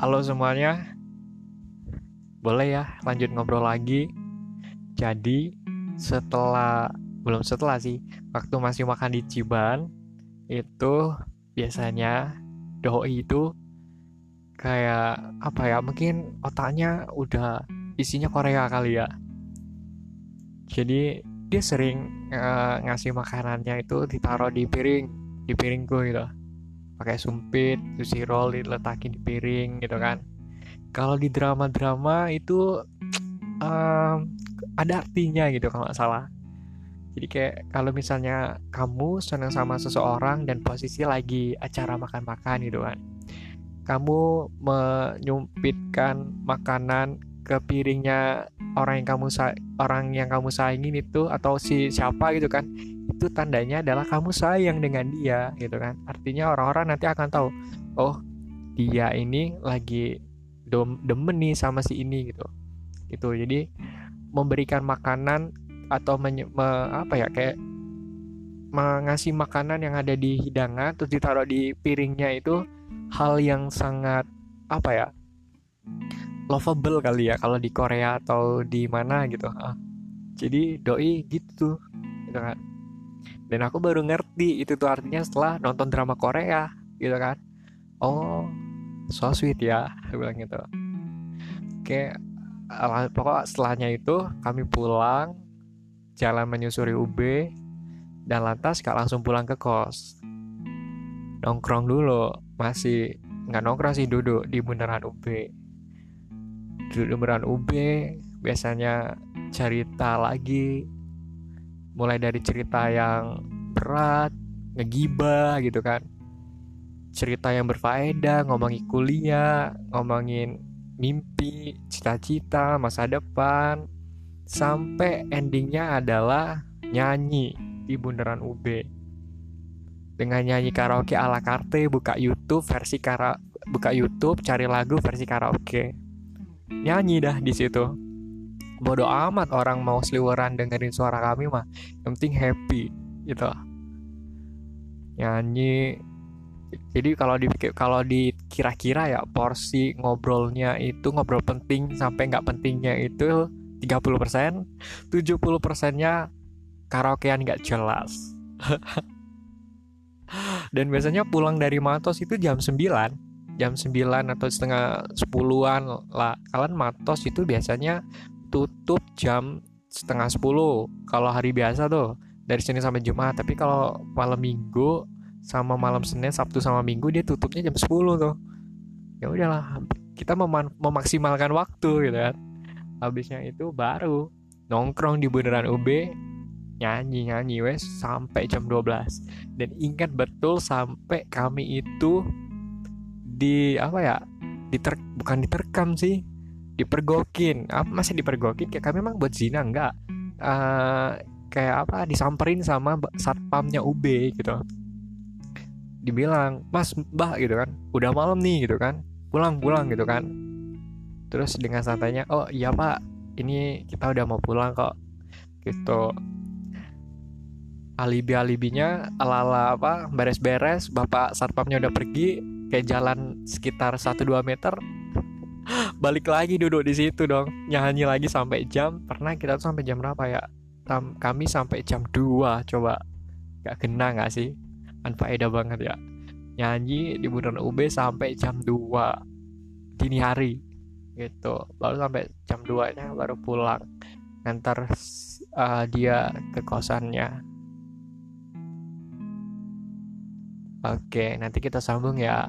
Halo semuanya, boleh ya lanjut ngobrol lagi. Jadi setelah belum setelah sih, waktu masih makan di Ciban itu biasanya doi itu kayak apa ya? Mungkin otaknya udah isinya Korea kali ya. Jadi dia sering uh, ngasih makanannya itu ditaruh di piring, di piringku gitu pakai sumpit sushi roll diletakin di piring gitu kan. Kalau di drama-drama itu um, ada artinya gitu kalau nggak salah. Jadi kayak kalau misalnya kamu senang sama seseorang dan posisi lagi acara makan-makan gitu kan. Kamu menyumpitkan makanan ke piringnya orang yang kamu orang yang kamu sayangin itu atau si siapa gitu kan itu tandanya adalah kamu sayang dengan dia gitu kan. Artinya orang-orang nanti akan tahu oh dia ini lagi dom demen nih sama si ini gitu. Itu jadi memberikan makanan atau menye, me, apa ya kayak mengasih makanan yang ada di hidangan terus ditaruh di piringnya itu hal yang sangat apa ya lovable kali ya kalau di Korea atau di mana gitu jadi doi gitu gitu kan dan aku baru ngerti itu tuh artinya setelah nonton drama Korea gitu kan. Oh so sweet ya bilang gitu. Oke pokok setelahnya itu kami pulang jalan menyusuri UB dan lantas gak langsung pulang ke kos. Nongkrong dulu masih nggak nongkrong sih duduk di bundaran UB duduk di bundaran UB biasanya cerita lagi mulai dari cerita yang berat ngegibah gitu kan. Cerita yang berfaedah ngomongin kuliah ngomongin mimpi cita-cita masa depan. Sampai endingnya adalah nyanyi di bundaran UB dengan nyanyi karaoke ala karte buka YouTube versi kara buka YouTube cari lagu versi karaoke. Nyanyi dah di situ bodoh amat orang mau seliweran dengerin suara kami mah. Yang penting happy gitu. Nyanyi. Jadi kalau di kalau dikira-kira ya porsi ngobrolnya itu ngobrol penting sampai nggak pentingnya itu 30% 70 persennya karaokean nggak jelas. Dan biasanya pulang dari Matos itu jam 9 jam 9 atau setengah 10-an lah. Kalian Matos itu biasanya tutup jam setengah sepuluh kalau hari biasa tuh dari Senin sampai Jumat. Tapi kalau malam Minggu sama malam Senin Sabtu sama Minggu dia tutupnya jam 10 tuh. Ya udahlah kita mem memaksimalkan waktu gitu kan. Habisnya itu baru nongkrong di bundaran UB nyanyi nyanyi wes sampai jam 12 dan ingat betul sampai kami itu di apa ya diter bukan diterkam sih dipergokin. Apa masih dipergokin? Kayak kami memang buat zina enggak. Uh, kayak apa disamperin sama satpamnya UB gitu. Dibilang mas mbah gitu kan. Udah malam nih gitu kan. Pulang pulang gitu kan. Terus dengan santainya oh iya pak. Ini kita udah mau pulang kok. Gitu. Alibi alibinya ala ala apa beres beres bapak satpamnya udah pergi kayak jalan sekitar 1-2 meter balik lagi duduk di situ dong. Nyanyi lagi sampai jam pernah kita tuh sampai jam berapa ya? Tam, kami sampai jam 2 coba. Gak kena gak sih? Anfaedah banget ya. Nyanyi di bundaran UB sampai jam 2 dini hari gitu. Baru sampai jam 2 nya baru pulang. Ngantar uh, dia ke kosannya. Oke nanti kita sambung ya